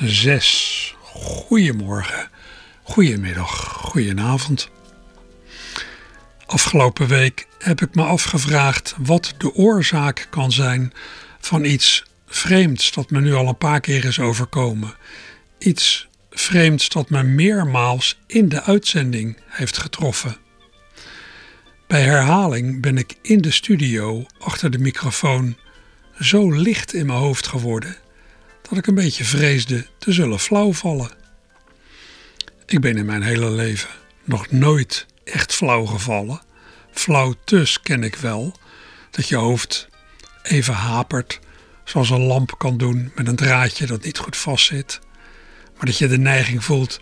1206. Goedemorgen, goedemiddag, goedenavond. Afgelopen week heb ik me afgevraagd wat de oorzaak kan zijn van iets vreemds dat me nu al een paar keer is overkomen. Iets vreemds dat me meermaals in de uitzending heeft getroffen. Bij herhaling ben ik in de studio achter de microfoon zo licht in mijn hoofd geworden dat ik een beetje vreesde te zullen flauwvallen. Ik ben in mijn hele leven nog nooit echt flauw gevallen. Flauw tus ken ik wel, dat je hoofd even hapert, zoals een lamp kan doen met een draadje dat niet goed vastzit. Maar dat je de neiging voelt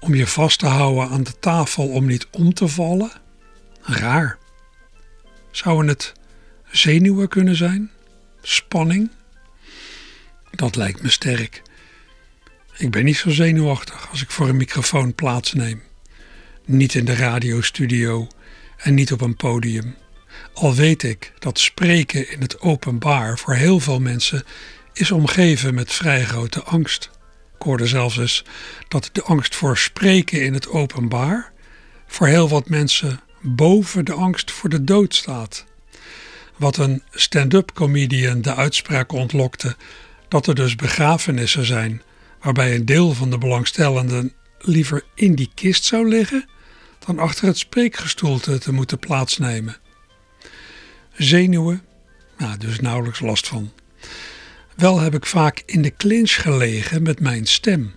om je vast te houden aan de tafel om niet om te vallen. Raar. Zouden het zenuwen kunnen zijn? Spanning? Dat lijkt me sterk. Ik ben niet zo zenuwachtig als ik voor een microfoon plaatsneem. Niet in de radiostudio en niet op een podium. Al weet ik dat spreken in het openbaar voor heel veel mensen is omgeven met vrij grote angst. Ik hoorde zelfs eens dat de angst voor spreken in het openbaar voor heel wat mensen boven de angst voor de dood staat. Wat een stand-up comedian de uitspraak ontlokte dat er dus begrafenissen zijn waarbij een deel van de belangstellenden liever in die kist zou liggen dan achter het spreekgestoelte te moeten plaatsnemen. Zenuwen, nou, dus nauwelijks last van. Wel heb ik vaak in de clinch gelegen met mijn stem.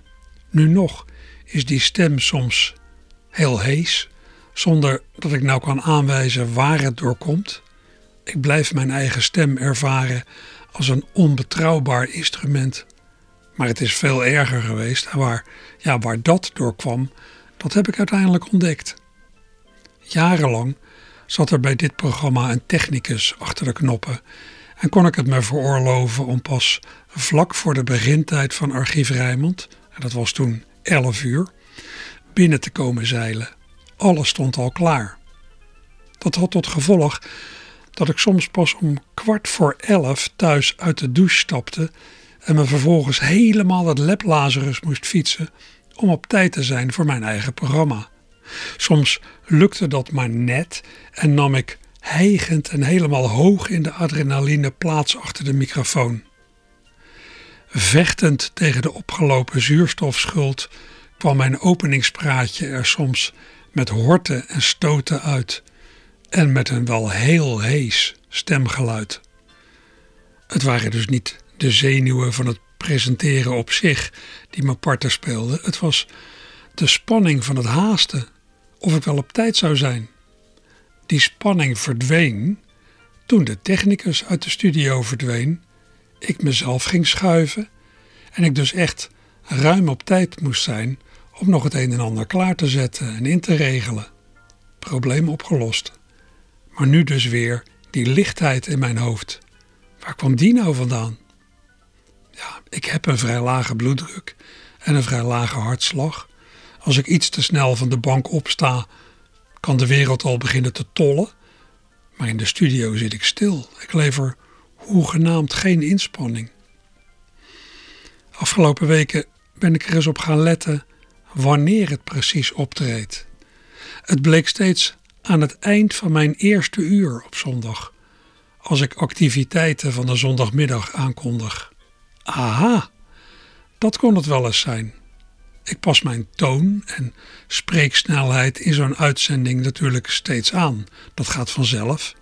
Nu nog is die stem soms heel hees, zonder dat ik nou kan aanwijzen waar het door komt. Ik blijf mijn eigen stem ervaren als een onbetrouwbaar instrument. Maar het is veel erger geweest en waar, ja, waar dat door kwam, dat heb ik uiteindelijk ontdekt. Jarenlang zat er bij dit programma een technicus achter de knoppen en kon ik het me veroorloven om pas vlak voor de begintijd van Archief Rijmond, en dat was toen 11 uur, binnen te komen zeilen. Alles stond al klaar. Dat had tot gevolg dat ik soms pas om kwart voor elf thuis uit de douche stapte en me vervolgens helemaal het leplazerus moest fietsen om op tijd te zijn voor mijn eigen programma. Soms lukte dat maar net en nam ik hijgend en helemaal hoog in de adrenaline plaats achter de microfoon. Vechtend tegen de opgelopen zuurstofschuld kwam mijn openingspraatje er soms met horten en stoten uit en met een wel heel hees stemgeluid. Het waren dus niet de zenuwen van het presenteren op zich die me parten speelden. Het was de spanning van het haasten of ik wel op tijd zou zijn. Die spanning verdween toen de technicus uit de studio verdween, ik mezelf ging schuiven en ik dus echt ruim op tijd moest zijn om nog het een en ander klaar te zetten en in te regelen. Probleem opgelost. Maar nu dus weer die lichtheid in mijn hoofd. Waar kwam die nou vandaan? Ja, ik heb een vrij lage bloeddruk en een vrij lage hartslag. Als ik iets te snel van de bank opsta, kan de wereld al beginnen te tollen. Maar in de studio zit ik stil. Ik lever hoegenaamd geen inspanning. Afgelopen weken ben ik er eens op gaan letten wanneer het precies optreedt. Het bleek steeds aan het eind van mijn eerste uur op zondag, als ik activiteiten van de zondagmiddag aankondig. Aha, dat kon het wel eens zijn. Ik pas mijn toon en spreeksnelheid in zo'n uitzending natuurlijk steeds aan. Dat gaat vanzelf.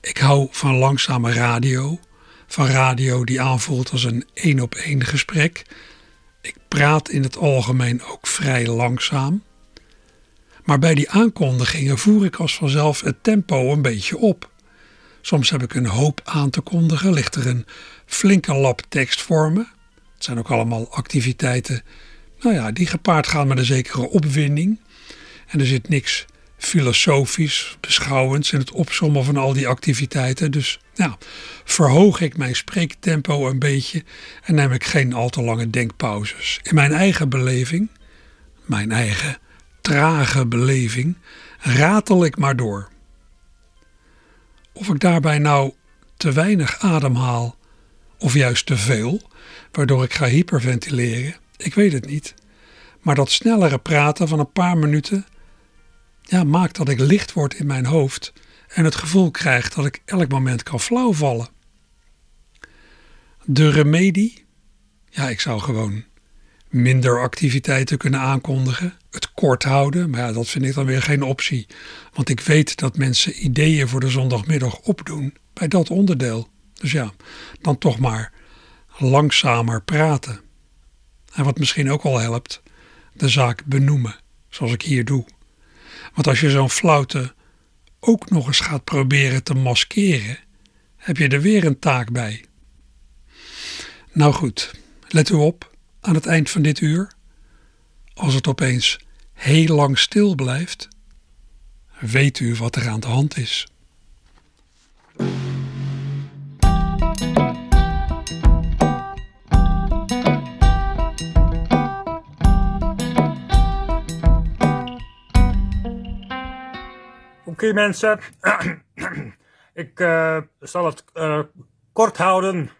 Ik hou van langzame radio, van radio die aanvoelt als een één op één gesprek. Ik praat in het algemeen ook vrij langzaam. Maar bij die aankondigingen voer ik als vanzelf het tempo een beetje op. Soms heb ik een hoop aan te kondigen, ligt er een flinke lap tekst voor me. Het zijn ook allemaal activiteiten nou ja, die gepaard gaat met een zekere opwinding. En er zit niks filosofisch, beschouwends in het opzommen van al die activiteiten. Dus ja, verhoog ik mijn spreektempo een beetje en neem ik geen al te lange denkpauzes. In mijn eigen beleving, mijn eigen trage beleving, ratel ik maar door. Of ik daarbij nou te weinig ademhaal of juist te veel, waardoor ik ga hyperventileren, ik weet het niet. Maar dat snellere praten van een paar minuten ja, maakt dat ik licht word in mijn hoofd en het gevoel krijg dat ik elk moment kan flauwvallen. De remedie? Ja, ik zou gewoon minder activiteiten kunnen aankondigen, het kort houden, maar dat vind ik dan weer geen optie, want ik weet dat mensen ideeën voor de zondagmiddag opdoen bij dat onderdeel. Dus ja, dan toch maar langzamer praten. En wat misschien ook al helpt, de zaak benoemen, zoals ik hier doe. Want als je zo'n flauwte ook nog eens gaat proberen te maskeren, heb je er weer een taak bij. Nou goed, let u op aan het eind van dit uur. Als het opeens heel lang stil blijft, weet u wat er aan de hand is. Oké mensen, ik uh, zal het uh, kort houden.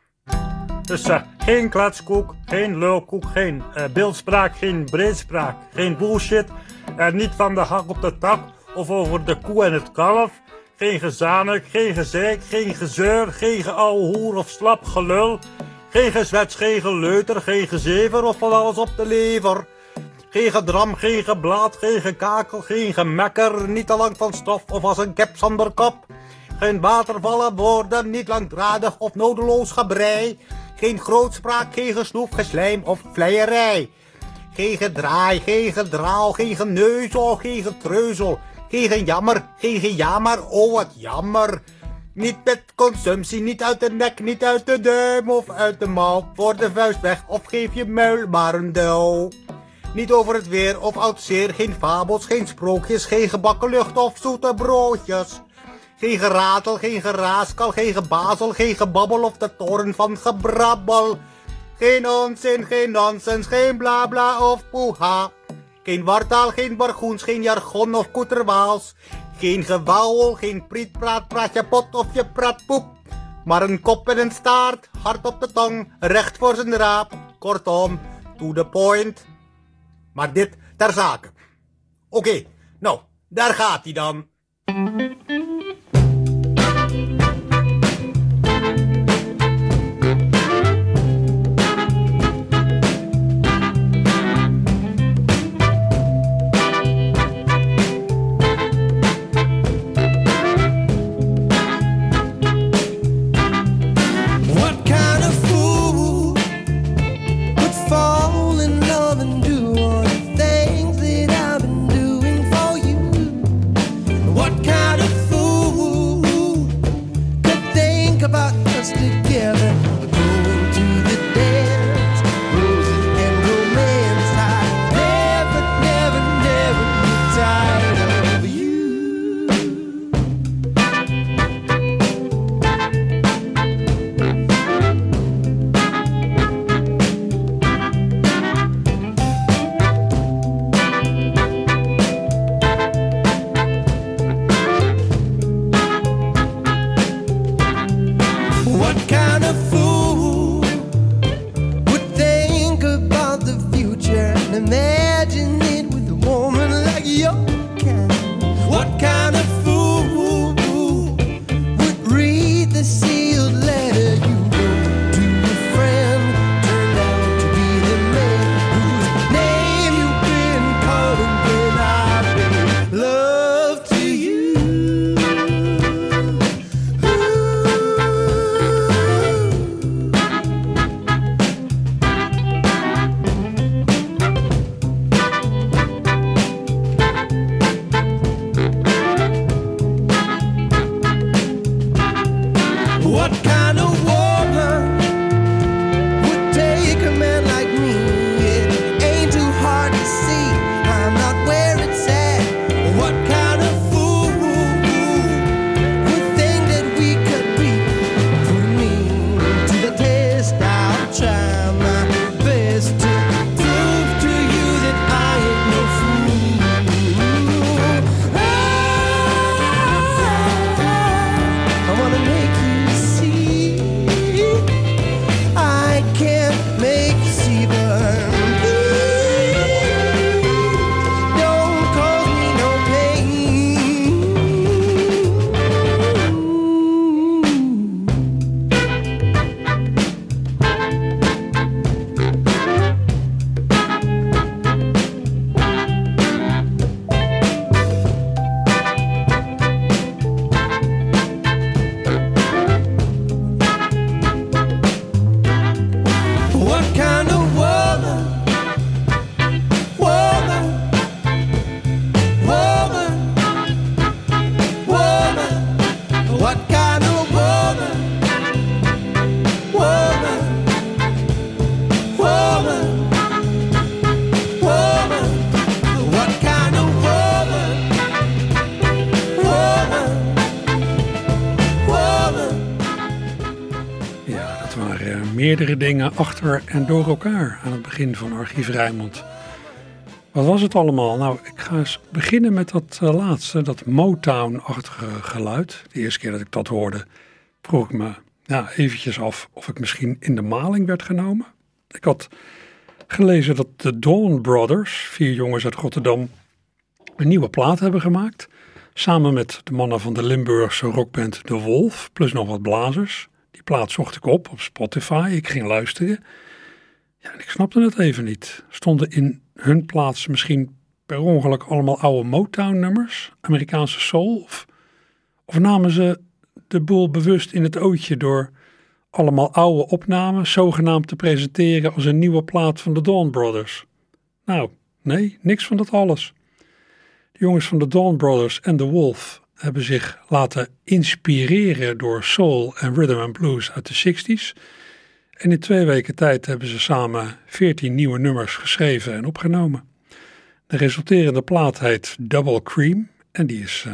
Dus geen kletskoek, geen lulkoek, geen beeldspraak, geen breedspraak, geen bullshit. niet van de hak op de tak of over de koe en het kalf. Geen gezanik, geen gezeik, geen gezeur, geen geouwe hoer of slap gelul. Geen gezwets, geen geleuter, geen gezever of van alles op de lever. Geen gedram, geen geblaad, geen gekakel, geen gemekker, niet te lang van stof of als een kep zonder kop. Geen watervallen woorden, niet langdradig of nodeloos gebrei. Geen grootspraak, geen gesnoef, geslijm of vleierij. Geen gedraai, geen gedraal, geen geneuzel, geen getreuzel. Geen gejammer, geen gejammer, oh wat jammer. Niet met consumptie, niet uit de nek, niet uit de duim of uit de mouw. Voor de vuist weg of geef je muil maar een duw. Niet over het weer of oud zeer, geen fabels, geen sprookjes, geen gebakken lucht of zoete broodjes. Geen geratel, geen geraaskal, geen gebazel, geen gebabbel of de toren van gebrabbel. Geen onzin, geen nonsens, geen bla bla of poeha. Geen wartaal, geen bargoens, geen jargon of koeterwaals. Geen gewauwel, geen prietpraat, praat je pot of je praat poep. Maar een kop en een staart, hard op de tong, recht voor zijn raap. Kortom, to the point. Maar dit ter zake. Oké, nou, daar gaat hij dan. What kind of meerdere dingen achter en door elkaar aan het begin van Archief Rijnmond. Wat was het allemaal? Nou, ik ga eens beginnen met dat uh, laatste, dat Motown-achtige geluid. De eerste keer dat ik dat hoorde, vroeg ik me ja, eventjes af of ik misschien in de maling werd genomen. Ik had gelezen dat de Dawn Brothers, vier jongens uit Rotterdam, een nieuwe plaat hebben gemaakt. Samen met de mannen van de Limburgse rockband De Wolf, plus nog wat blazers. Die plaat zocht ik op op Spotify. Ik ging luisteren. Ja, ik snapte het even niet. Stonden in hun plaats misschien per ongeluk allemaal oude Motown-nummers, Amerikaanse soul? Of, of namen ze de boel bewust in het ootje door allemaal oude opnames zogenaamd te presenteren als een nieuwe plaat van de Dawn Brothers? Nou, nee, niks van dat alles. De jongens van de Dawn Brothers en The Wolf hebben zich laten inspireren door soul en rhythm and blues uit de 60s. En in twee weken tijd hebben ze samen 14 nieuwe nummers geschreven en opgenomen. De resulterende plaat heet Double Cream en die is uh,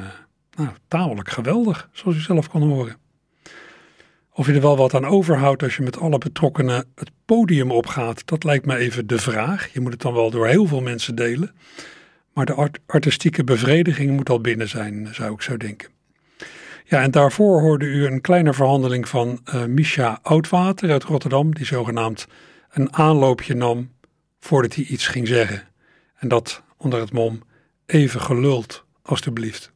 nou, tamelijk geweldig, zoals u zelf kan horen. Of je er wel wat aan overhoudt als je met alle betrokkenen het podium opgaat, dat lijkt me even de vraag. Je moet het dan wel door heel veel mensen delen. Maar de artistieke bevrediging moet al binnen zijn, zou ik zo denken. Ja, en daarvoor hoorde u een kleine verhandeling van uh, Misha Oudwater uit Rotterdam, die zogenaamd een aanloopje nam voordat hij iets ging zeggen. En dat onder het mom even geluld, alstublieft.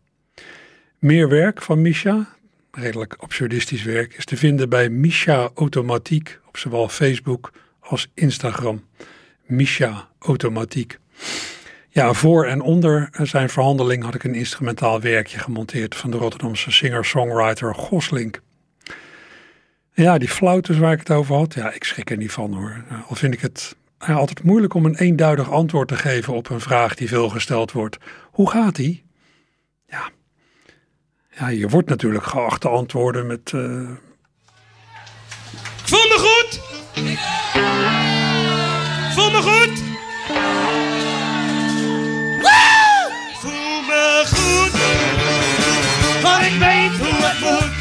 Meer werk van Misha, redelijk absurdistisch werk, is te vinden bij Misha Automatiek op zowel Facebook als Instagram. Misha Automatiek. Ja, voor en onder zijn verhandeling had ik een instrumentaal werkje gemonteerd van de Rotterdamse singer-songwriter Goslink. Ja, die flautes waar ik het over had, ja, ik schrik er niet van hoor. Al vind ik het ja, altijd moeilijk om een eenduidig antwoord te geven op een vraag die veel gesteld wordt. Hoe gaat die? Ja, ja je wordt natuurlijk geacht te antwoorden met... Uh... Voel me goed! Voel me goed! Ik weet hoe het moet.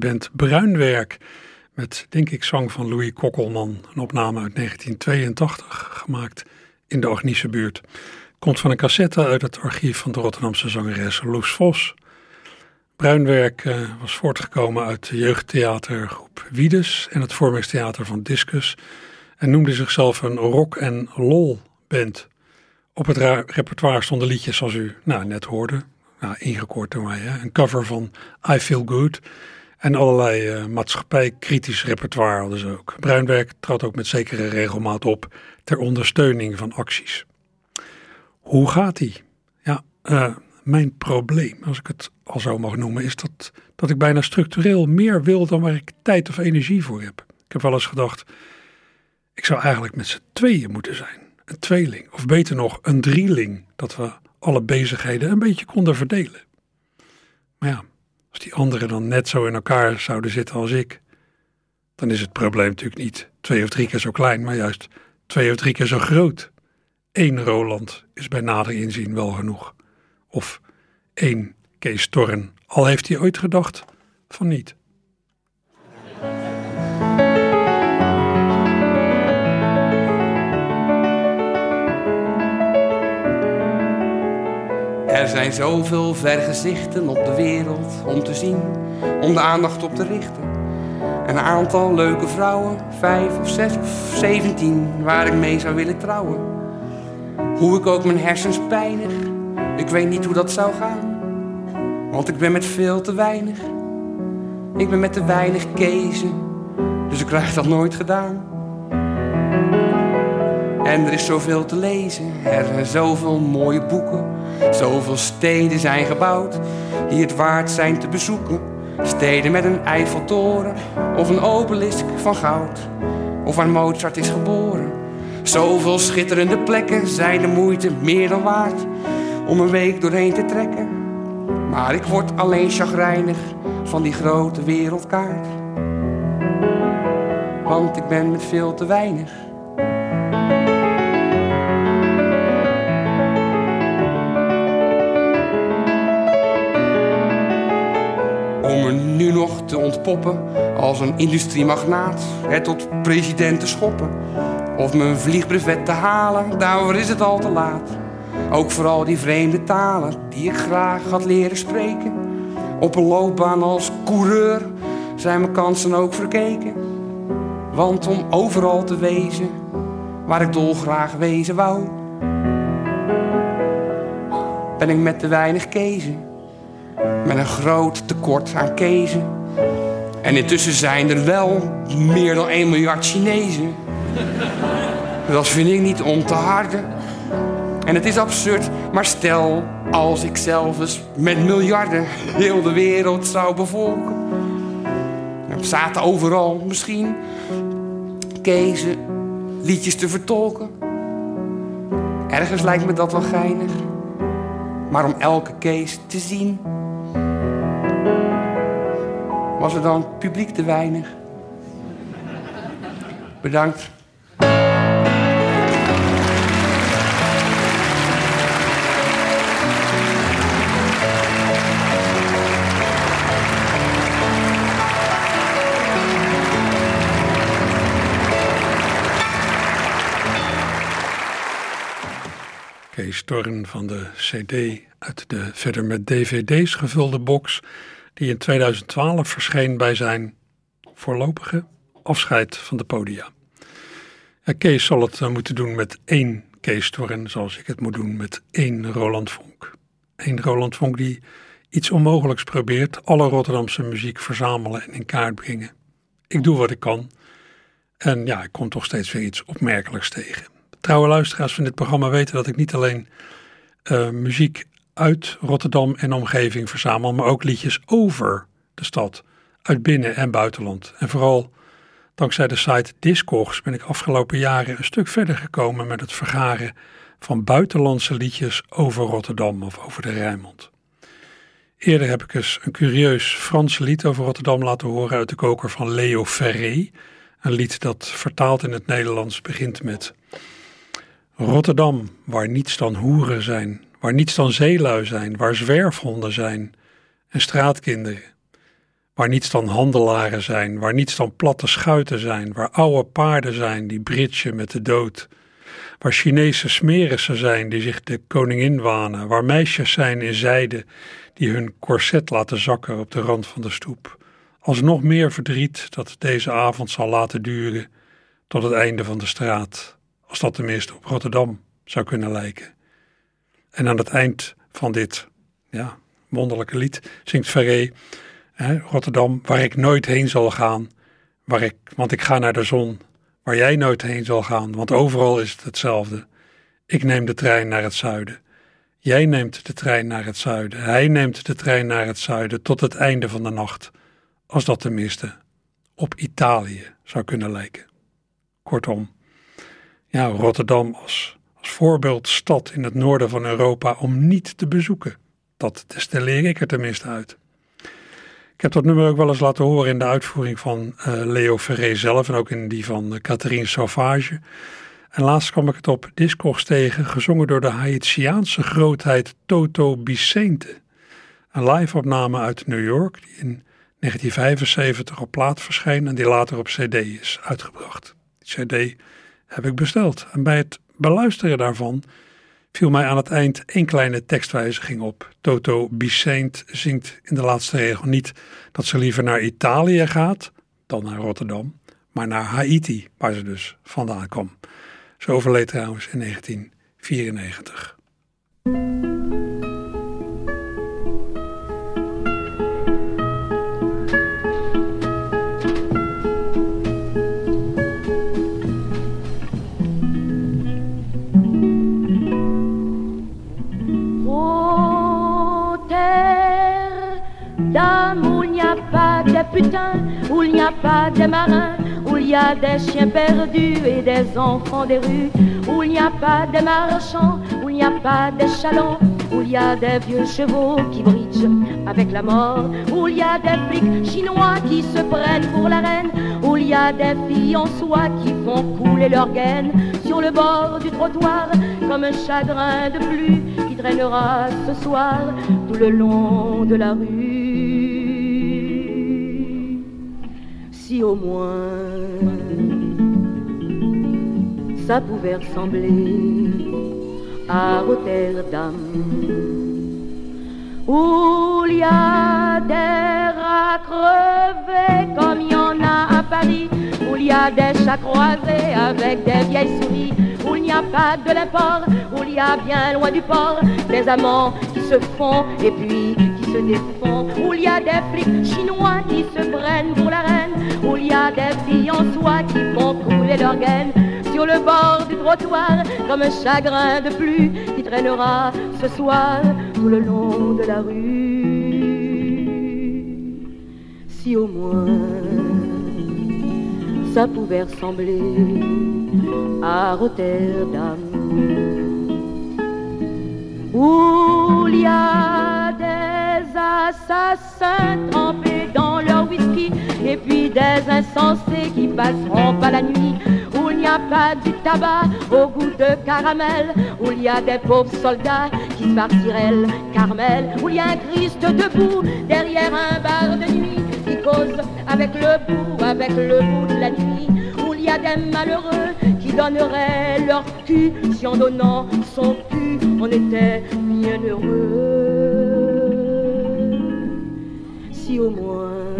Band Bruinwerk. Met, denk ik, zang van Louis Kokkelman. Een opname uit 1982, gemaakt in de Agnische buurt. Komt van een cassette uit het archief van de Rotterdamse zangeres Loes Vos. Bruinwerk eh, was voortgekomen uit de jeugdtheatergroep Wiedes en het vormingstheater van Discus. en noemde zichzelf een rock- en lol-band. Op het repertoire stonden liedjes zoals u nou, net hoorde, nou, ingekort door mij, hè? een cover van I Feel Good en allerlei uh, maatschappij-kritisch repertoire hadden ze ook. Bruinwerk trad ook met zekere regelmaat op ter ondersteuning van acties. Hoe gaat die? Ja, uh, mijn probleem, als ik het al zo mag noemen, is dat, dat ik bijna structureel meer wil dan waar ik tijd of energie voor heb. Ik heb wel eens gedacht, ik zou eigenlijk met z'n tweeën moeten zijn. Een tweeling, of beter nog, een drieling. Dat we alle bezigheden een beetje konden verdelen. Maar ja, als die anderen dan net zo in elkaar zouden zitten als ik, dan is het probleem natuurlijk niet twee of drie keer zo klein, maar juist twee of drie keer zo groot. Eén Roland is bij nader inzien wel genoeg. Of één Kees Torren, al heeft hij ooit gedacht van niet. Er zijn zoveel vergezichten op de wereld om te zien, om de aandacht op te richten. Een aantal leuke vrouwen, vijf of zes of zeventien, waar ik mee zou willen trouwen. Hoe ik ook mijn hersens pijnig, ik weet niet hoe dat zou gaan. Want ik ben met veel te weinig, ik ben met te weinig kezen, dus ik krijg dat nooit gedaan. En er is zoveel te lezen, er zijn zoveel mooie boeken. Zoveel steden zijn gebouwd die het waard zijn te bezoeken. Steden met een Eiffeltoren of een obelisk van goud. Of waar Mozart is geboren. Zoveel schitterende plekken zijn de moeite meer dan waard om een week doorheen te trekken. Maar ik word alleen chagrijnig van die grote wereldkaart. Want ik ben met veel te weinig. Om me nu nog te ontpoppen als een industriemagnaat, het tot president te schoppen. Of mijn vliegbrevet te halen, daarvoor is het al te laat. Ook vooral die vreemde talen die ik graag had leren spreken. Op een loopbaan als coureur zijn mijn kansen ook verkeken. Want om overal te wezen waar ik dolgraag wezen wou, ben ik met te weinig kezen met een groot tekort aan kezen. En intussen zijn er wel meer dan 1 miljard Chinezen. Dat vind ik niet om te harden. En het is absurd, maar stel als ik zelf eens met miljarden heel de wereld zou bevolken. Er zaten overal misschien kezen liedjes te vertolken. Ergens lijkt me dat wel geinig. Maar om elke kees te zien was er dan publiek te weinig. Bedankt. Kees Torren van de CD uit de verder met dvd's gevulde box die in 2012 verscheen bij zijn voorlopige afscheid van de podia. Ja, Kees zal het uh, moeten doen met één Kees Torren, zoals ik het moet doen met één Roland Vonk. Eén Roland Vonk die iets onmogelijks probeert, alle Rotterdamse muziek verzamelen en in kaart brengen. Ik doe wat ik kan en ja, ik kom toch steeds weer iets opmerkelijks tegen. Trouwe luisteraars van dit programma weten dat ik niet alleen uh, muziek uit Rotterdam en omgeving verzamel, maar ook liedjes over de stad, uit binnen- en buitenland. En vooral dankzij de site Discogs ben ik afgelopen jaren een stuk verder gekomen met het vergaren van buitenlandse liedjes over Rotterdam of over de Rijnmond. Eerder heb ik eens een curieus Frans lied over Rotterdam laten horen uit de koker van Leo Ferré. Een lied dat vertaald in het Nederlands begint met Rotterdam, waar niets dan hoeren zijn, waar niets dan zeelui zijn, waar zwerfhonden zijn en straatkinderen, waar niets dan handelaren zijn, waar niets dan platte schuiten zijn, waar oude paarden zijn die britsen met de dood, waar Chinese smerissen zijn die zich de koningin wanen, waar meisjes zijn in zijde die hun korset laten zakken op de rand van de stoep. Als nog meer verdriet dat deze avond zal laten duren, tot het einde van de straat, als dat tenminste op Rotterdam zou kunnen lijken. En aan het eind van dit ja, wonderlijke lied zingt Ferré, Rotterdam, waar ik nooit heen zal gaan, waar ik, want ik ga naar de zon, waar jij nooit heen zal gaan, want overal is het hetzelfde. Ik neem de trein naar het zuiden. Jij neemt de trein naar het zuiden. Hij neemt de trein naar het zuiden tot het einde van de nacht. Als dat tenminste op Italië zou kunnen lijken. Kortom, ja, Rotterdam als, als voorbeeldstad in het noorden van Europa om niet te bezoeken. Dat destilleer ik er tenminste uit. Ik heb dat nummer ook wel eens laten horen in de uitvoering van uh, Leo Ferré zelf en ook in die van uh, Catherine Sauvage. En laatst kwam ik het op Discogs tegen, gezongen door de Haitiaanse grootheid Toto Bicente. Een live-opname uit New York, die in 1975 op plaat verscheen en die later op CD is uitgebracht. Die CD heb ik besteld en bij het beluisteren daarvan viel mij aan het eind één kleine tekstwijziging op. Toto Bicente zingt in de laatste regel niet dat ze liever naar Italië gaat dan naar Rotterdam, maar naar Haiti, waar ze dus vandaan kwam. Ze overleed trouwens in 1994. Où il n'y a pas de putains, où il n'y a pas de marins, où il y a des chiens perdus et des enfants des rues, où il n'y a pas de marchands, où il n'y a pas de chalons, où il y a des vieux chevaux qui bridgent avec la mort, où il y a des flics chinois qui se prennent pour la reine, où il y a des filles en soie qui font couler leur gaine sur le bord du trottoir comme un chagrin de pluie qui traînera ce soir tout le long de la rue. Si au moins. Ça pouvait ressembler à Rotterdam, où il y a des rats crevés comme il y en a à Paris, où il y a des chats croisés avec des vieilles souris, où il n'y a pas de l'import, où il y a bien loin du port des amants qui se font et puis où il y a des flics chinois qui se prennent pour la reine, où il y a des filles en soie qui font couler leur gaine. Sur le bord du trottoir comme un chagrin de pluie qui traînera ce soir tout le long de la rue. Si au moins ça pouvait ressembler à Rotterdam, où il y a des assassins trempés dans leur whisky. Et puis des insensés qui passeront pas la nuit. Où il n'y a pas du tabac au goût de caramel, où il y a des pauvres soldats qui partiraient le Carmel, où il y a un Christ debout derrière un bar de nuit qui cause avec le bout, avec le bout de la nuit, où il y a des malheureux qui donneraient leur cul si en donnant son cul. On était bien heureux. Si au moins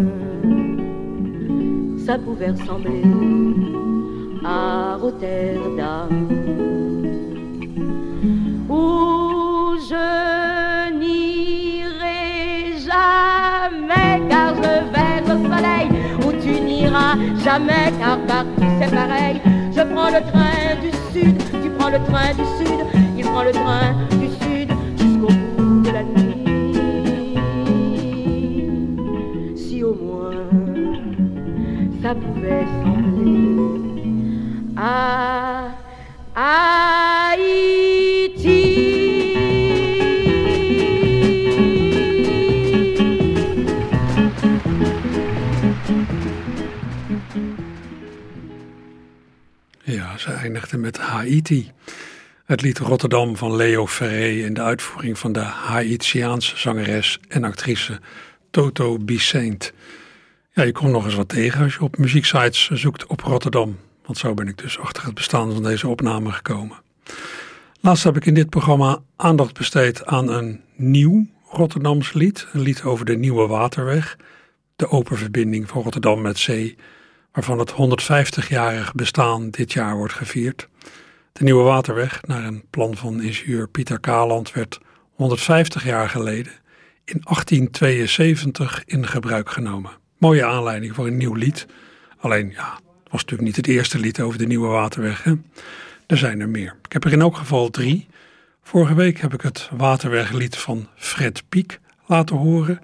ça pouvait ressembler à Rotterdam, où je n'irai jamais car je vais au soleil, où tu n'iras jamais car partout c'est pareil. Je prends le train du sud, tu prends le train du sud, il prend le train Ja, ze eindigde met Haiti. Het lied Rotterdam van Leo Ferré in de uitvoering van de Haitiaanse zangeres en actrice Toto Bicente. Ja, je komt nog eens wat tegen als je op muzieksites zoekt op Rotterdam. Want zo ben ik dus achter het bestaan van deze opname gekomen. Laatst heb ik in dit programma aandacht besteed aan een nieuw Rotterdams lied. Een lied over de Nieuwe Waterweg. De open verbinding van Rotterdam met zee. waarvan het 150-jarig bestaan dit jaar wordt gevierd. De Nieuwe Waterweg, naar een plan van ingenieur Pieter Kaland, werd 150 jaar geleden in 1872 in gebruik genomen. Mooie aanleiding voor een nieuw lied. Alleen, ja, het was natuurlijk niet het eerste lied over de Nieuwe Waterweg. Hè? Er zijn er meer. Ik heb er in elk geval drie. Vorige week heb ik het Waterweglied van Fred Piek laten horen.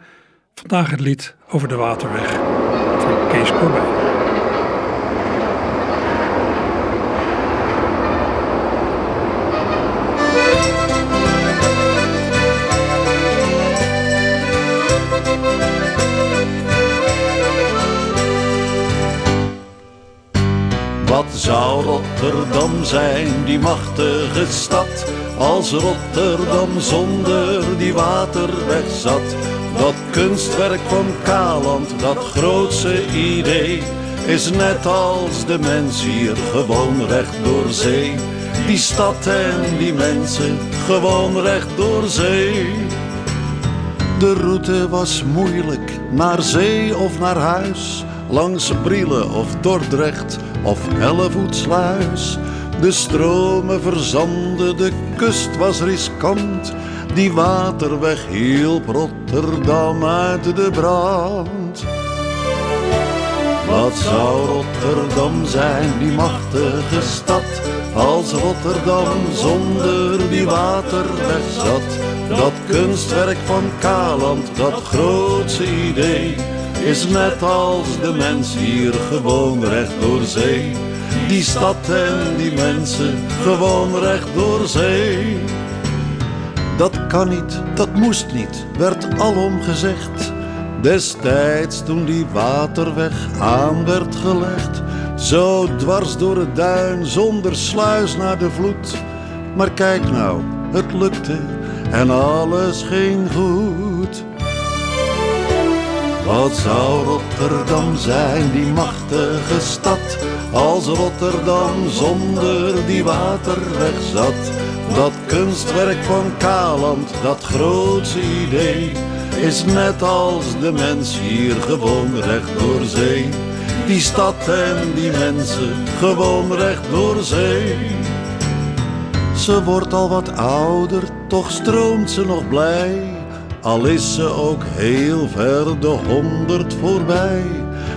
Vandaag het lied over de Waterweg van Kees Corbijn. Zijn, die machtige stad, als Rotterdam zonder die waterweg zat? Dat kunstwerk van Kaland, dat grootse idee, is net als de mens hier gewoon recht door zee. Die stad en die mensen, gewoon recht door zee. De route was moeilijk, naar zee of naar huis, langs Brielen of Dordrecht of Hellevoetsluis. De stromen verzanden, de kust was riskant. Die waterweg hielp Rotterdam uit de brand. Wat zou Rotterdam zijn, die machtige stad, als Rotterdam zonder die waterweg zat? Dat kunstwerk van Kaland, dat grootse idee, is net als de mens hier gewoon recht door zee. Die stad en die mensen, gewoon recht door zee. Dat kan niet, dat moest niet, werd alom gezegd. Destijds toen die waterweg aan werd gelegd. Zo dwars door het duin, zonder sluis naar de vloed. Maar kijk nou, het lukte en alles ging goed. Wat zou Rotterdam zijn, die machtige stad, als Rotterdam zonder die waterweg zat? Dat kunstwerk van Kaland, dat grootse idee, is net als de mens hier gewoon recht door zee. Die stad en die mensen, gewoon recht door zee. Ze wordt al wat ouder, toch stroomt ze nog blij. Al is ze ook heel ver de honderd voorbij.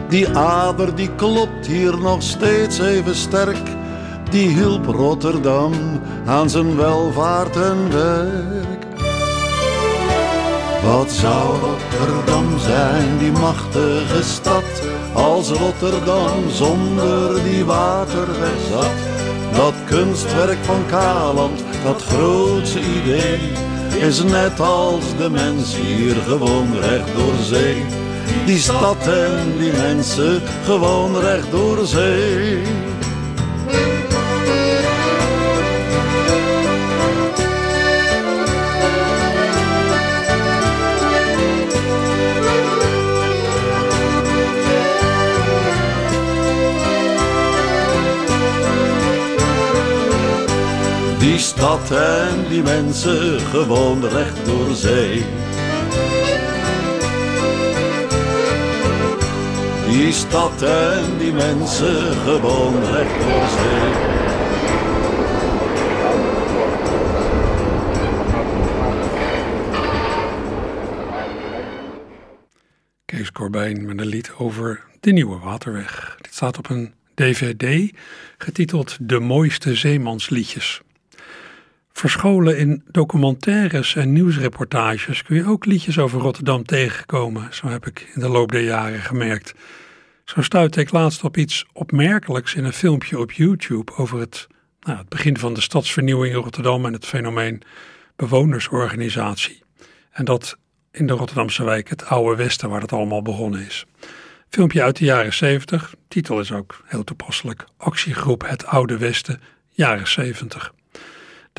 Die ader die klopt hier nog steeds even sterk. Die hielp Rotterdam aan zijn welvaart en werk. Wat zou Rotterdam zijn, die machtige stad, als Rotterdam zonder die waterweg zat? Dat kunstwerk van Kaland, dat grootse idee, is net als de mens hier gewoon recht door zee. Die stad en die mensen, gewoon recht door zee. Stad en die mensen gewoon recht door zee. Die stad en die mensen gewoon recht door zee. Kees Corbijn met een lied over de Nieuwe Waterweg. Dit staat op een DVD getiteld De mooiste zeemansliedjes. Verscholen in documentaires en nieuwsreportages kun je ook liedjes over Rotterdam tegenkomen. Zo heb ik in de loop der jaren gemerkt. Zo stuitte ik laatst op iets opmerkelijks in een filmpje op YouTube over het, nou, het begin van de stadsvernieuwing in Rotterdam en het fenomeen bewonersorganisatie. En dat in de Rotterdamse wijk, het Oude Westen, waar het allemaal begonnen is. Filmpje uit de jaren 70, titel is ook heel toepasselijk: Actiegroep Het Oude Westen, jaren 70.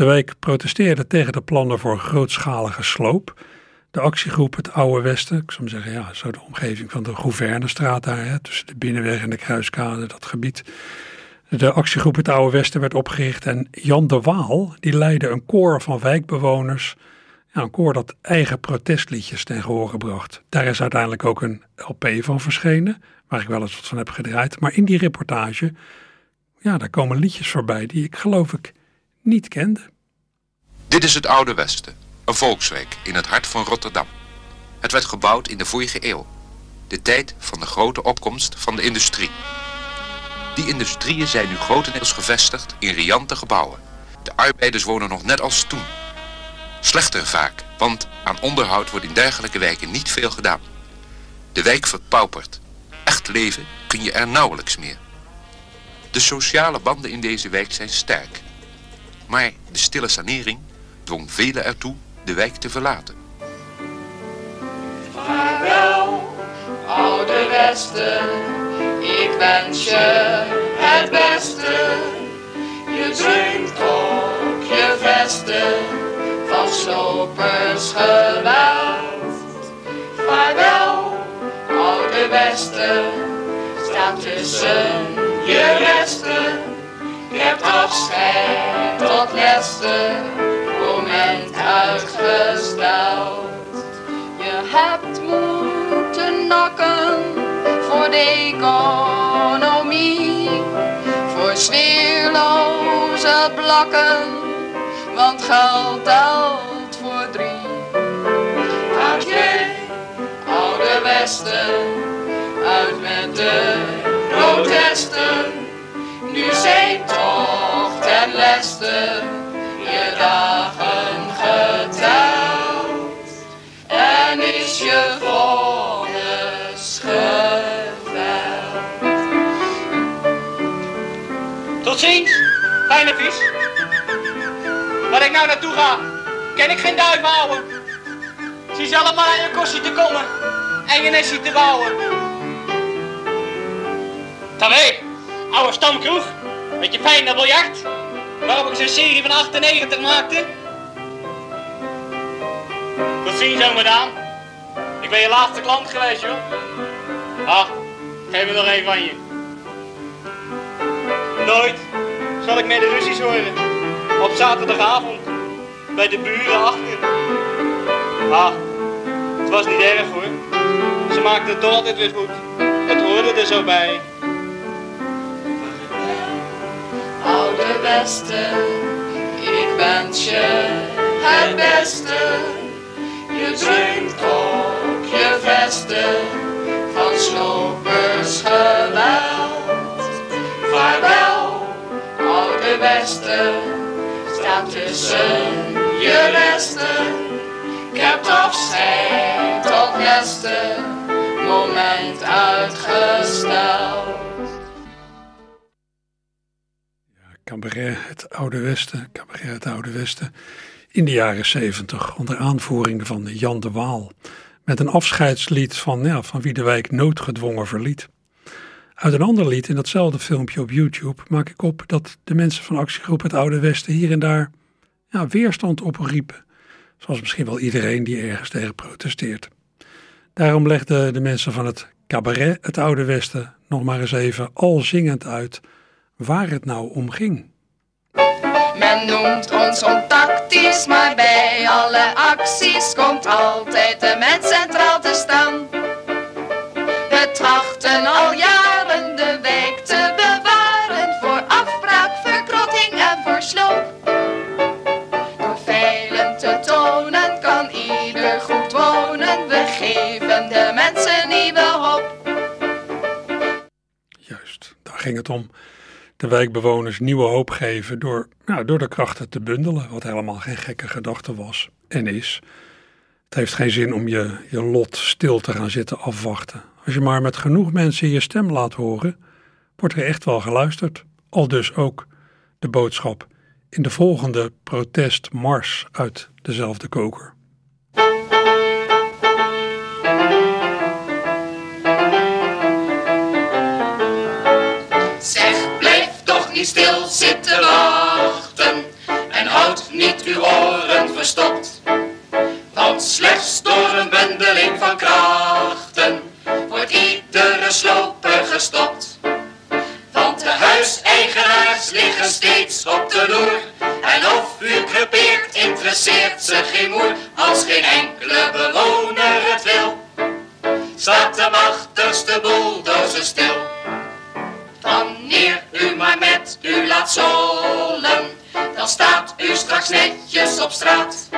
De wijk protesteerde tegen de plannen voor grootschalige sloop. De actiegroep Het Oude Westen, ik zou zeggen, ja, zo de omgeving van de Gouvernestraat daar, hè, tussen de Binnenweg en de Kruiskade, dat gebied. De actiegroep Het Oude Westen werd opgericht en Jan de Waal, die leidde een koor van wijkbewoners. Ja, een koor dat eigen protestliedjes ten gehore bracht. Daar is uiteindelijk ook een LP van verschenen, waar ik wel eens wat van heb gedraaid. Maar in die reportage, ja, daar komen liedjes voorbij die ik geloof ik niet kende. Dit is het Oude Westen, een volkswijk in het hart van Rotterdam. Het werd gebouwd in de vorige eeuw, de tijd van de grote opkomst van de industrie. Die industrieën zijn nu grotendeels gevestigd in riante gebouwen. De arbeiders wonen nog net als toen. Slechter vaak, want aan onderhoud wordt in dergelijke wijken niet veel gedaan. De wijk verpaupert. Echt leven kun je er nauwelijks meer. De sociale banden in deze wijk zijn sterk. Maar de stille sanering dwong velen ertoe de wijk te verlaten. Vaarwel, oude Westen, ik wens je het beste. Je dreunt op je vesten van slopers geweld. Vaarwel, oude Westen, staat tussen je resten. Je hebt afscheid tot laatste moment uitgesteld. Je hebt moeten nakken voor de economie, voor sfeerloze blakken, want geld telt voor drie. Adieu, oude Westen, uit met de protesten, nu zijn toch ten leste je dagen geteld en is je vonnis geveld. Tot ziens, fijne vis. Waar ik nou naartoe ga, kan ik geen duif houden. Zie zelf maar aan je kostie te komen en je nestje te bouwen. Tabé, oude stamkroeg, met je fijne biljart, waarop ik zo'n serie van 98 maakte. Tot ziens, zo madame. Ik ben je laatste klant geweest, joh. Ah, geef me nog één van je. Nooit zal ik meer de ruzies horen. Op zaterdagavond. Bij de buren achter. Ah, het was niet erg hoor. Ze maakten het toch altijd weer goed. Het hoorde er zo bij. Oude Westen, ik wens je het beste. Je dreunt op je vesten van slopers geweld. Vaarwel, oude Westen, staat tussen je resten. Ik heb afscheid tot beste moment uitgesteld. Cabaret Het Oude Westen, Cabaret Het Oude Westen, in de jaren zeventig, onder aanvoering van Jan de Waal, met een afscheidslied van, ja, van wie de wijk noodgedwongen verliet. Uit een ander lied in datzelfde filmpje op YouTube maak ik op dat de mensen van actiegroep Het Oude Westen hier en daar ja, weerstand opriepen, zoals misschien wel iedereen die ergens tegen protesteert. Daarom legden de mensen van het cabaret Het Oude Westen nog maar eens even al zingend uit waar het nou om ging. Men noemt ons ontactisch, maar bij alle acties komt altijd de mens centraal te staan. We trachten al jaren de wijk te bewaren voor afbraak, verkrotting en voor sloop. Door veilen te tonen kan ieder goed wonen, we geven de mensen nieuwe hoop. Juist, daar ging het om. De wijkbewoners nieuwe hoop geven door, nou, door de krachten te bundelen, wat helemaal geen gekke gedachte was en is. Het heeft geen zin om je, je lot stil te gaan zitten afwachten. Als je maar met genoeg mensen je stem laat horen, wordt er echt wel geluisterd. Al dus ook de boodschap in de volgende protestmars uit dezelfde koker. Niet uw oren verstopt. Want slechts door een bundeling van krachten wordt iedere sloper gestopt. Want de huiseigenaars liggen steeds op de loer. En of u crepeert interesseert ze geen moer als geen enkele bewoner het wil. Staat de machtigste bulldozer stil. Wanneer straks netjes op straat.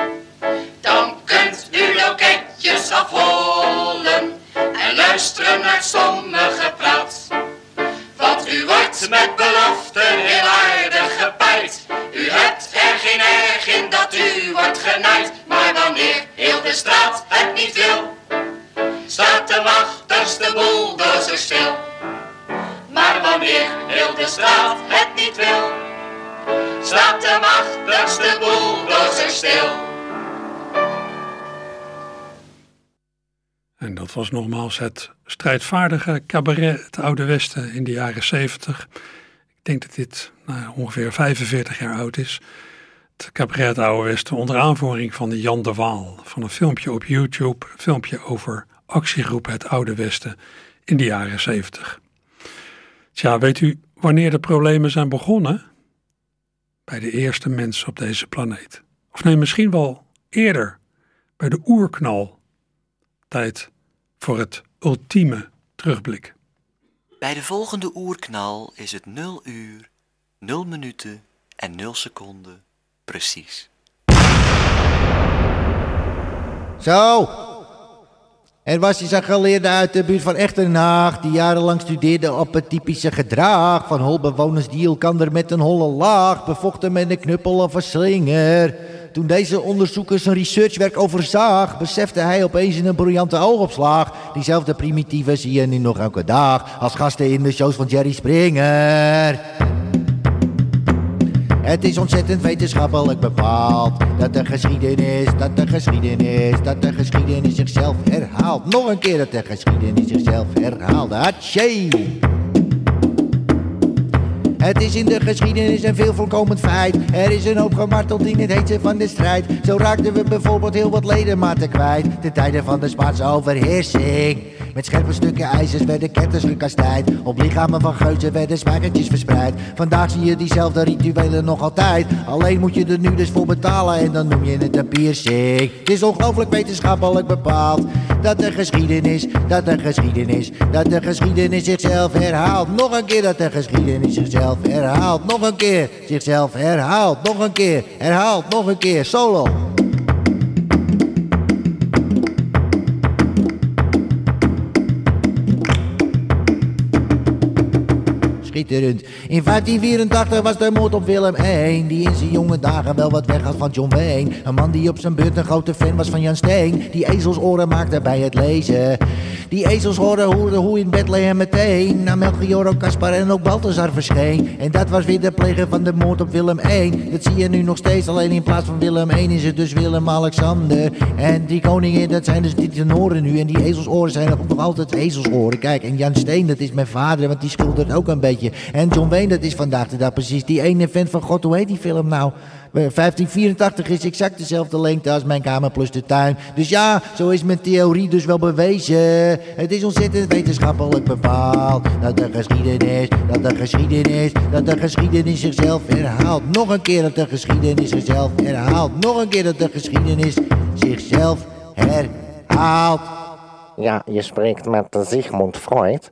Dat was nogmaals het strijdvaardige cabaret Het Oude Westen in de jaren 70. Ik denk dat dit nou, ongeveer 45 jaar oud is. Het cabaret Het Oude Westen onder aanvoering van Jan de Waal. Van een filmpje op YouTube, een filmpje over actiegroep Het Oude Westen in de jaren 70. Tja, weet u wanneer de problemen zijn begonnen? Bij de eerste mensen op deze planeet. Of nee, misschien wel eerder, bij de oerknal. Tijd voor het ultieme terugblik. Bij de volgende oerknal is het 0 uur, 0 minuten en 0 seconden precies. Zo. Er was eens een geleerde uit de buurt van Echternhaag die jarenlang studeerde op het typische gedrag van holbewoners die elkander met een holle laag bevochten met een knuppel of een slinger. Toen deze onderzoeker zijn researchwerk overzag, besefte hij opeens in een briljante oogopslag. Diezelfde primitieven zie je nu nog elke dag als gasten in de shows van Jerry Springer. Het is ontzettend wetenschappelijk bepaald dat de geschiedenis, dat de geschiedenis, dat de geschiedenis zichzelf herhaalt. Nog een keer dat de geschiedenis zichzelf herhaalt. Hatsje! Het is in de geschiedenis een veel voorkomend feit. Er is een hoop gemarteld in het heetste van de strijd. Zo raakten we bijvoorbeeld heel wat ledematen kwijt. Ten tijde van de Spaanse overheersing. Met scherpe stukken ijzers werden ketters gekastijd. Op lichamen van geuzen werden spijkertjes verspreid. Vandaag zie je diezelfde rituelen nog altijd. Alleen moet je er nu dus voor betalen en dan noem je het een piercing. Het is ongelooflijk wetenschappelijk bepaald. Dat de geschiedenis, dat de geschiedenis, dat de geschiedenis zichzelf herhaalt. Nog een keer dat de geschiedenis zichzelf herhaalt. Nog een keer zichzelf herhaalt. Nog een keer herhaalt. Nog een keer solo. In 1584 was de moord op Willem I, die in zijn jonge dagen wel wat weg had van John Wayne. Een man die op zijn beurt een grote fan was van Jan Steen, die ezelsoren maakte bij het lezen. Die ezelsoren hoorden hoe in Bethlehem meteen naar Melchior, Caspar en ook Balthazar verscheen. En dat was weer de pleger van de moord op Willem I. Dat zie je nu nog steeds, alleen in plaats van Willem I is het dus Willem-Alexander. En die koningen, dat zijn dus die tenoren nu. En die ezelsoren zijn ook nog altijd ezelsoren. Kijk, en Jan Steen, dat is mijn vader, want die schildert ook een beetje. En John Wayne, dat is vandaag de dag precies die ene vent van God. Hoe heet die film nou? 1584 is exact dezelfde lengte als mijn kamer plus de tuin. Dus ja, zo is mijn theorie dus wel bewezen. Het is ontzettend wetenschappelijk bepaald. Dat de geschiedenis, dat de geschiedenis, dat de geschiedenis zichzelf herhaalt. Nog een keer dat de geschiedenis zichzelf herhaalt. Nog een keer dat de geschiedenis zichzelf herhaalt. Ja, je spreekt met Sigmund Freud.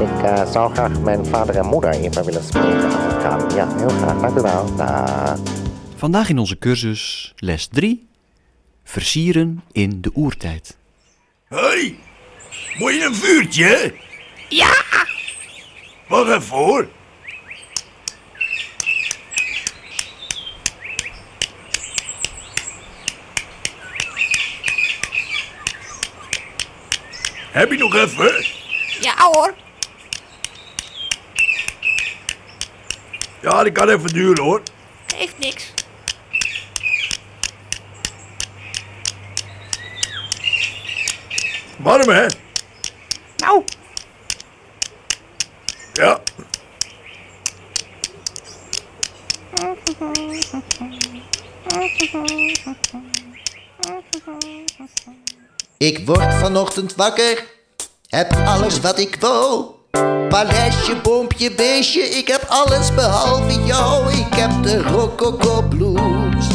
Ik uh, zou graag mijn vader en moeder even willen spreken als het kan. Ja, heel graag. Dank u wel. Dag. Vandaag in onze cursus les 3. Versieren in de oertijd. Hoi, moet je een vuurtje? Ja! Wacht even voor. Heb je nog even? Ja hoor. Ja, dat kan even duren hoor. Geeft niks. Warm hè? Nou, Ja. Ik word vanochtend wakker, heb alles wat ik wou. Paleisje, boompje, beestje, ik heb alles behalve jou. Ik heb de rococo blues.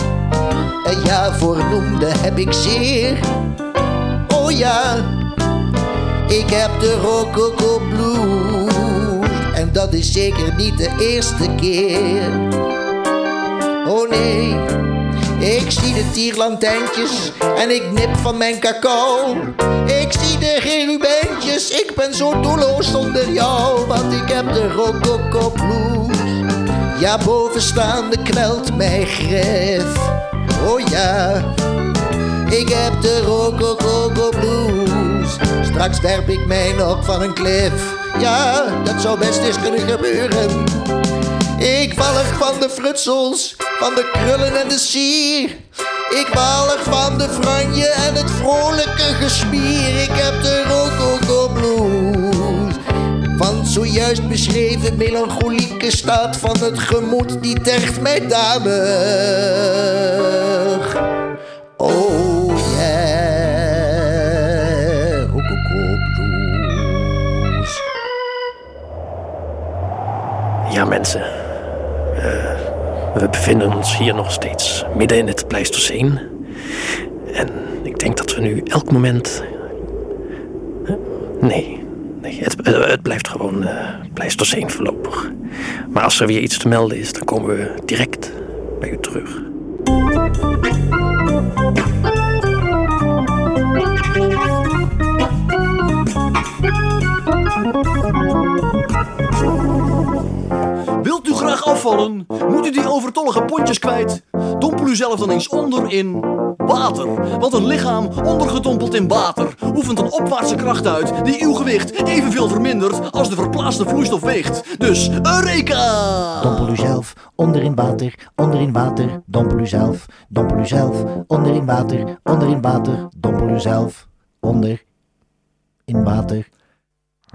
En ja, voornoemde heb ik zeer. Oh ja, Ik heb de Rococo Blues. En dat is zeker niet de eerste keer. Oh nee, ik zie de tierlantijntjes en ik nip van mijn cacao. Ik zie de gerubijntjes, ik ben zo doelloos zonder jou. Want ik heb de Rococo Blues. Ja, bovenstaande kwelt mij gref. Oh ja, ik heb de Rococo Blues. Straks werp ik mij nog van een klif. Ja, dat zou best eens kunnen gebeuren. Ik walg van de frutsels, van de krullen en de sier. Ik walg van de franje en het vrolijke gespier. Ik heb de Rococo Blues. Van zojuist beschreven melancholieke staat van het gemoed, die tergt mij damig. Oh yeah, Rococo Blues. Ja, mensen. We bevinden ons hier nog steeds midden in het Pleistoceen. En ik denk dat we nu elk moment. Nee, nee het, eh, het blijft gewoon eh Pleistoceen voorlopig. Maar als er weer iets te melden is, dan komen we direct bij u terug. Wilt u graag afvallen? Moet u die overtollige pontjes kwijt? Dompel u zelf dan eens onder in water. Want een lichaam ondergedompeld in water oefent een opwaartse kracht uit die uw gewicht evenveel vermindert als de verplaatste vloeistof weegt. Dus Eureka! Dompel u zelf onder in water, onder in water, dompel u zelf, dompel u zelf, onder in water, onder in water, dompel u zelf, onder in water.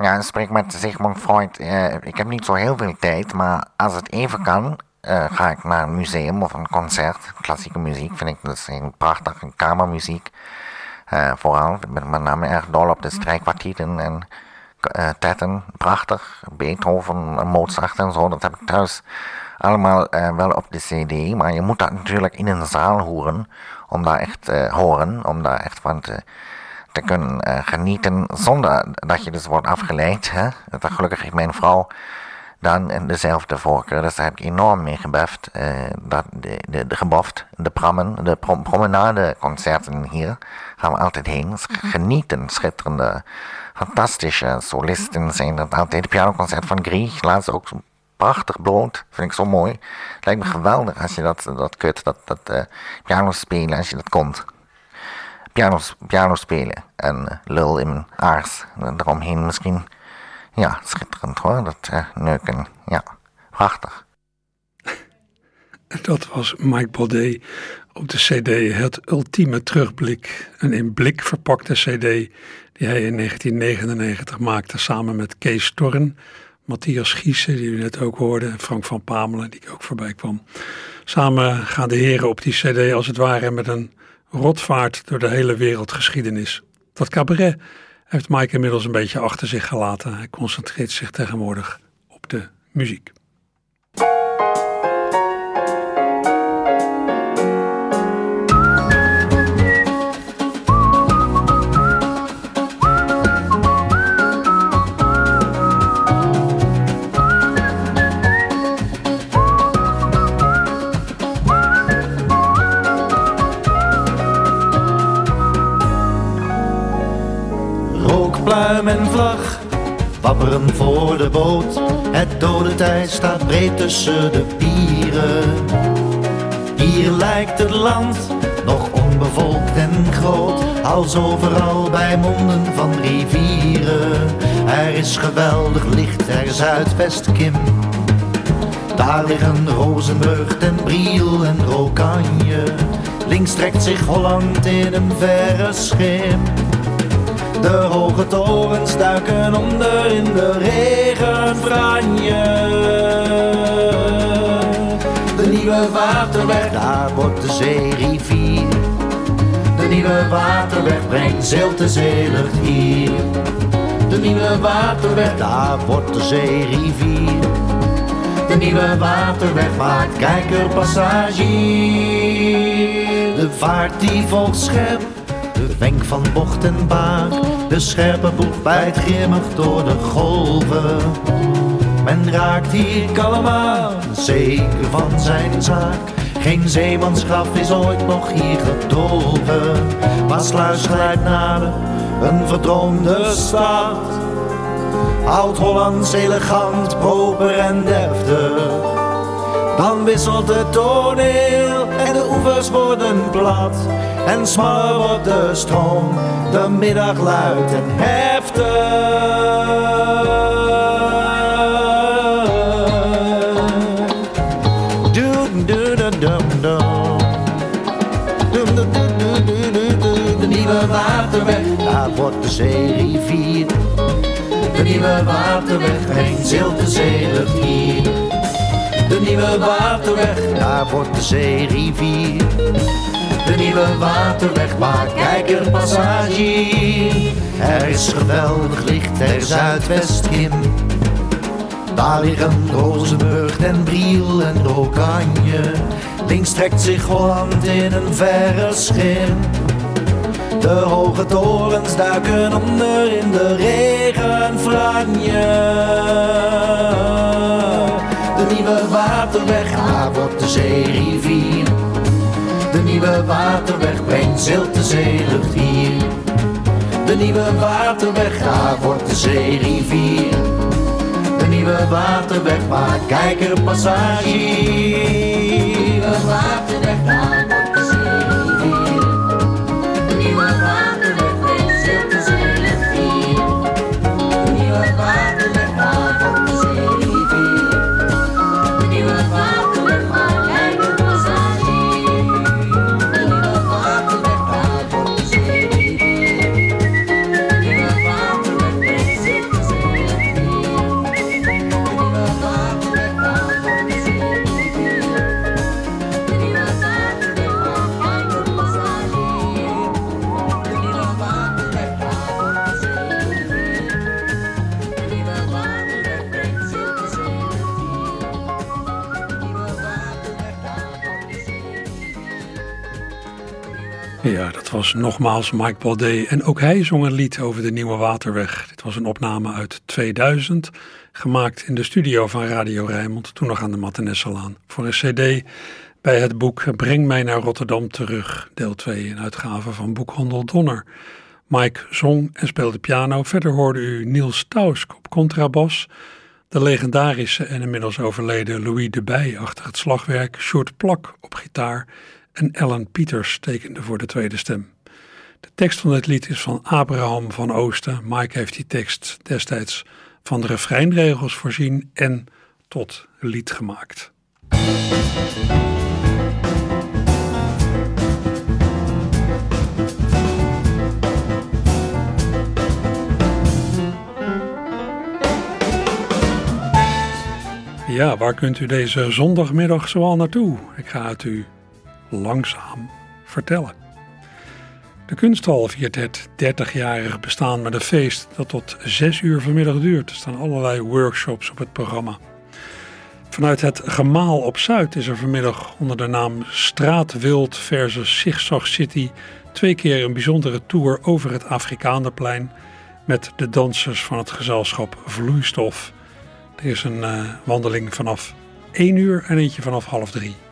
Ja, spreek met Sigmund Freud. Eh, ik heb niet zo heel veel tijd, maar als het even kan, eh, ga ik naar een museum of een concert. Klassieke muziek vind ik dus heel prachtig. En kamermuziek. Eh, vooral, ik ben met name erg dol op de strijkkwartieten en tetten. Prachtig. Beethoven, Mozart en zo. Dat heb ik thuis allemaal wel op de cd. Maar je moet dat natuurlijk in een zaal horen. Om daar echt horen. Om daar echt van te te kunnen eh, genieten zonder dat je dus wordt afgeleid. Hè? Dat, gelukkig heeft mijn vrouw dan dezelfde voorkeur. Dus daar heb ik enorm mee gebeft. eh, dat de, de, de geboft, de prammen, de prom promenadeconcerten hier gaan we altijd heen. Dus Genieten, schitterende, fantastische solisten zijn dat altijd. Het pianoconcert van Grieg, laatst ook prachtig bloot. Vind ik zo mooi. Het lijkt me geweldig als je dat, dat kunt, dat, dat eh, piano spelen, als je dat komt piano, spelen en eh, lul in mijn aars. En Daaromheen misschien, ja, schitterend hoor, dat eh, neuken. Ja, prachtig. Dat was Mike Baudet op de CD Het Ultieme Terugblik. Een in blik verpakte CD die hij in 1999 maakte samen met Kees Torren, Matthias Giessen, die u net ook hoorde, en Frank van Pamelen, die ook voorbij kwam. Samen gaan de heren op die CD als het ware met een rotvaart door de hele wereldgeschiedenis. Dat cabaret heeft Mike inmiddels een beetje achter zich gelaten. Hij concentreert zich tegenwoordig op de muziek. En vlag wapperen voor de boot. Het dode tij staat breed tussen de pieren. Hier lijkt het land nog onbevolkt en groot, als overal bij monden van rivieren. Er is geweldig licht, er is Zuidwest-Kim. Daar liggen Rozenburg, Den Briel en Rokanje. Links trekt zich Holland in een verre schim. De hoge torens duiken onder in de regenfranje. De nieuwe waterweg, daar wordt de zee rivier. De nieuwe waterweg brengt zilte zeelucht hier. De nieuwe waterweg, daar wordt de zee rivier. De nieuwe waterweg maakt kijkerpassage. De vaart die volgt schep, wenk van bocht en baak, de scherpe boeg bijt grimmig door de golven. Men raakt hier kalm aan, zeker van zijn zaak. Geen zeemansgraf is ooit nog hier gedolven. Maar sluis glijdt nader, een verdroomde stad. Oud-Hollands elegant, proper en deftig. Dan wisselt het toneel en de oevers worden plat. En smaller wordt de stroom, de middag luid en heftig. De nieuwe waterweg, daar wordt de zeerivier. De nieuwe waterweg, geen zilte zeelucht hier. Nieuwe waterweg, daar wordt de zeerivier. De nieuwe waterweg maakt kijkerpassage. Er is geweldig licht ter zuidwestkim. Daar liggen Rozenburg en Briel en de Oranje. Links trekt zich Holland in een verre schim. De hoge torens duiken onder in de regenfranje. De nieuwe waterweg, daar wordt de zeerivier. De nieuwe waterweg brengt zilte zeelucht hier. De nieuwe waterweg, daar wordt de zeerivier. De nieuwe waterweg maakt kijkerpassage. De nieuwe waterweg, nogmaals Mike Baudet. En ook hij zong een lied over de Nieuwe Waterweg. Dit was een opname uit 2000, gemaakt in de studio van Radio Rijnmond, toen nog aan de Mattenesselaan, voor een cd bij het boek Breng mij naar Rotterdam terug, deel 2, een uitgave van Boekhandel Donner. Mike zong en speelde piano. Verder hoorde u Niels Tausk op contrabas, de legendarische en inmiddels overleden Louis de Bij achter het slagwerk, Sjoerd Plak op gitaar en Ellen Pieters tekende voor de tweede stem. Tekst van dit lied is van Abraham van Oosten. Mike heeft die tekst destijds van de refreinregels voorzien en tot lied gemaakt. Ja, waar kunt u deze zondagmiddag zoal naartoe? Ik ga het u langzaam vertellen. De kunsthal viert het 30-jarig bestaan met een feest dat tot 6 uur vanmiddag duurt. Er staan allerlei workshops op het programma. Vanuit het Gemaal op Zuid is er vanmiddag onder de naam Straatwild versus Zigzag City twee keer een bijzondere tour over het Afrikaanderplein met de dansers van het gezelschap Vloeistof. Er is een uh, wandeling vanaf 1 uur en eentje vanaf half 3.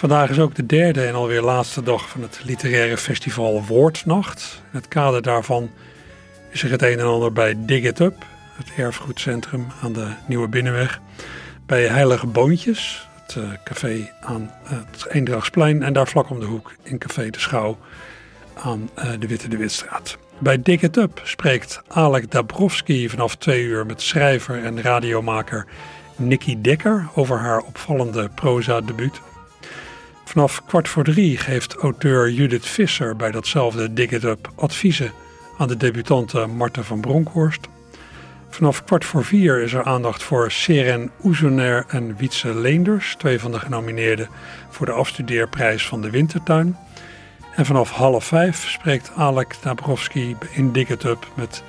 Vandaag is ook de derde en alweer laatste dag van het literaire festival Woordnacht. In het kader daarvan is er het een en ander bij Dig It Up, het erfgoedcentrum aan de Nieuwe Binnenweg. Bij Heilige Boontjes, het uh, café aan het Eendrachtsplein. En daar vlak om de hoek in Café de Schouw aan uh, de Witte de Witstraat. Bij Dig It Up spreekt Alek Dabrowski vanaf twee uur met schrijver en radiomaker Nikki Dekker over haar opvallende proza-debuut. Vanaf kwart voor drie geeft auteur Judith Visser bij datzelfde Dig It Up adviezen aan de debutante Marten van Bronkhorst. Vanaf kwart voor vier is er aandacht voor Seren Oezoner en Wietse Leenders, twee van de genomineerden voor de afstudeerprijs van de Wintertuin. En vanaf half vijf spreekt Alek Dabrowski in Dig It Up met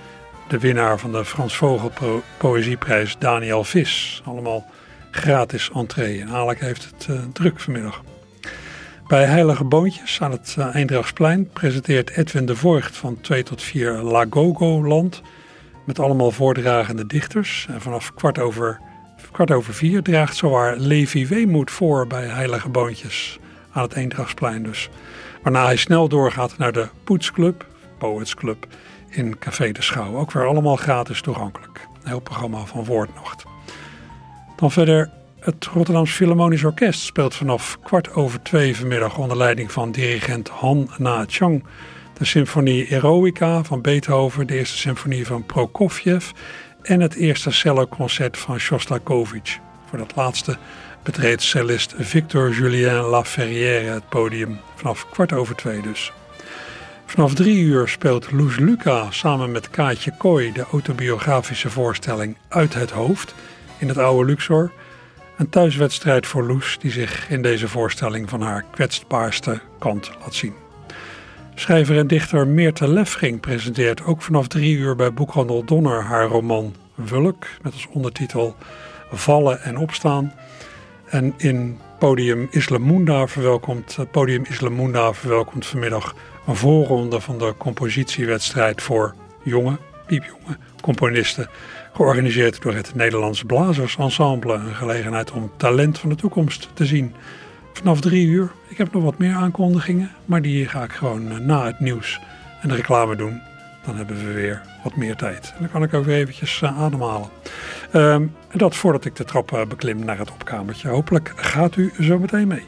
de winnaar van de Frans Vogel po Poëzieprijs Daniel Vis. Allemaal gratis entree. En Alek heeft het uh, druk vanmiddag. Bij Heilige Boontjes aan het Eendrachtsplein presenteert Edwin de Voigt van 2 tot 4 Lagogo Land met allemaal voordragende dichters. En vanaf kwart over, kwart over vier draagt zowaar Levi Weemoed voor bij Heilige Boontjes aan het Eendrachtsplein dus. Waarna hij snel doorgaat naar de Poetsclub, Poets Club, in Café de Schouw. Ook weer allemaal gratis toegankelijk. Een heel programma van Woordnocht. Dan verder het Rotterdams Philharmonisch Orkest speelt vanaf kwart over twee vanmiddag onder leiding van dirigent Han Na Chang de symfonie Eroica van Beethoven, de eerste symfonie van Prokofjev en het eerste celloconcert van Shostakovich. Voor dat laatste betreedt cellist Victor Julien Laferrière het podium, vanaf kwart over twee dus. Vanaf drie uur speelt Loes Luca samen met Kaatje Kooi de autobiografische voorstelling Uit het Hoofd in het oude Luxor. Een thuiswedstrijd voor Loes die zich in deze voorstelling van haar kwetsbaarste kant laat zien. Schrijver en dichter Meerte Lefging presenteert ook vanaf drie uur bij Boekhandel Donner haar roman Wulk met als ondertitel Vallen en Opstaan. En in Podium Islamunda verwelkomt, Podium Islamunda verwelkomt vanmiddag een voorronde van de compositiewedstrijd voor jonge, piepjonge componisten. Georganiseerd door het Nederlandse Blazers Ensemble. Een gelegenheid om talent van de toekomst te zien. Vanaf drie uur. Ik heb nog wat meer aankondigingen, maar die ga ik gewoon eh, na het nieuws en de reclame doen. Dan hebben we weer wat meer tijd. En dan kan ik ook weer eventjes uh, ademhalen. Um, en dat voordat ik de trap uh, beklim naar het opkamertje. Hopelijk gaat u zo meteen mee.